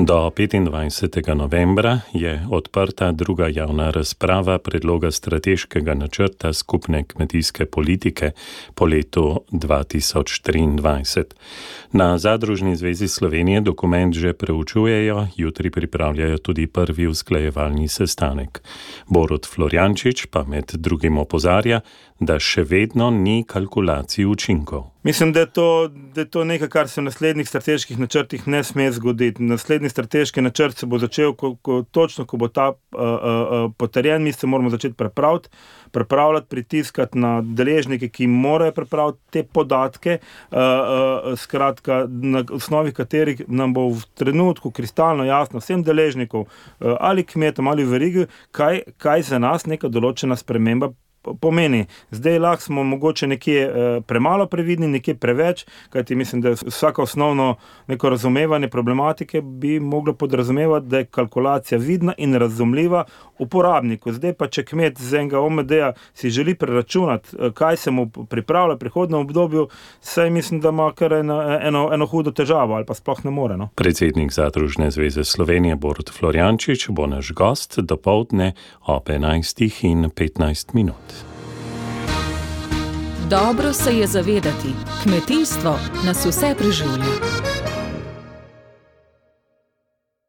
Do 25. novembra je odprta druga javna razprava predloga strateškega načrta skupne kmetijske politike po letu 2023. Na Zadružni zvezi Slovenije dokument že preučujejo, jutri pripravljajo tudi prvi usklajevalni sestanek. Borod Florjančič pa med drugim opozarja, da še vedno ni kalkulacij učinkov. Mislim, da je, to, da je to nekaj, kar se v naslednjih strateških načrtih ne sme zgoditi. Naslednji strateški načrt se bo začel, ko, ko, točno ko bo ta uh, uh, potrjen, mi se moramo začeti pripravljati, pripravljati, pritiskati na deležnike, ki morajo pripraviti te podatke, uh, uh, skratka, na osnovi katerih nam bo v trenutku kristalno jasno vsem deležnikom, uh, ali kmetom ali verigi, kaj, kaj za nas neka določena sprememba pomeni. Zdaj lahko smo mogoče nekje eh, premalo previdni, nekje preveč, kajti mislim, da vsako osnovno neko razumevanje problematike bi moglo podrazumevati, da je kalkulacija vidna in razumljiva uporabniku. Zdaj pa, če kmet z enega OMD-ja si želi preračunati, eh, kaj se mu pripravlja v prihodnem obdobju, saj mislim, da ima kar eno, eno, eno hudo težavo ali pa sploh ne more. No? Predsednik Zadružne zveze Slovenije Borod Florjančič bo naš gost do povdne ob 11 in 15 minut. Dobro se je zavedati, kmetijstvo nas vse preživlja.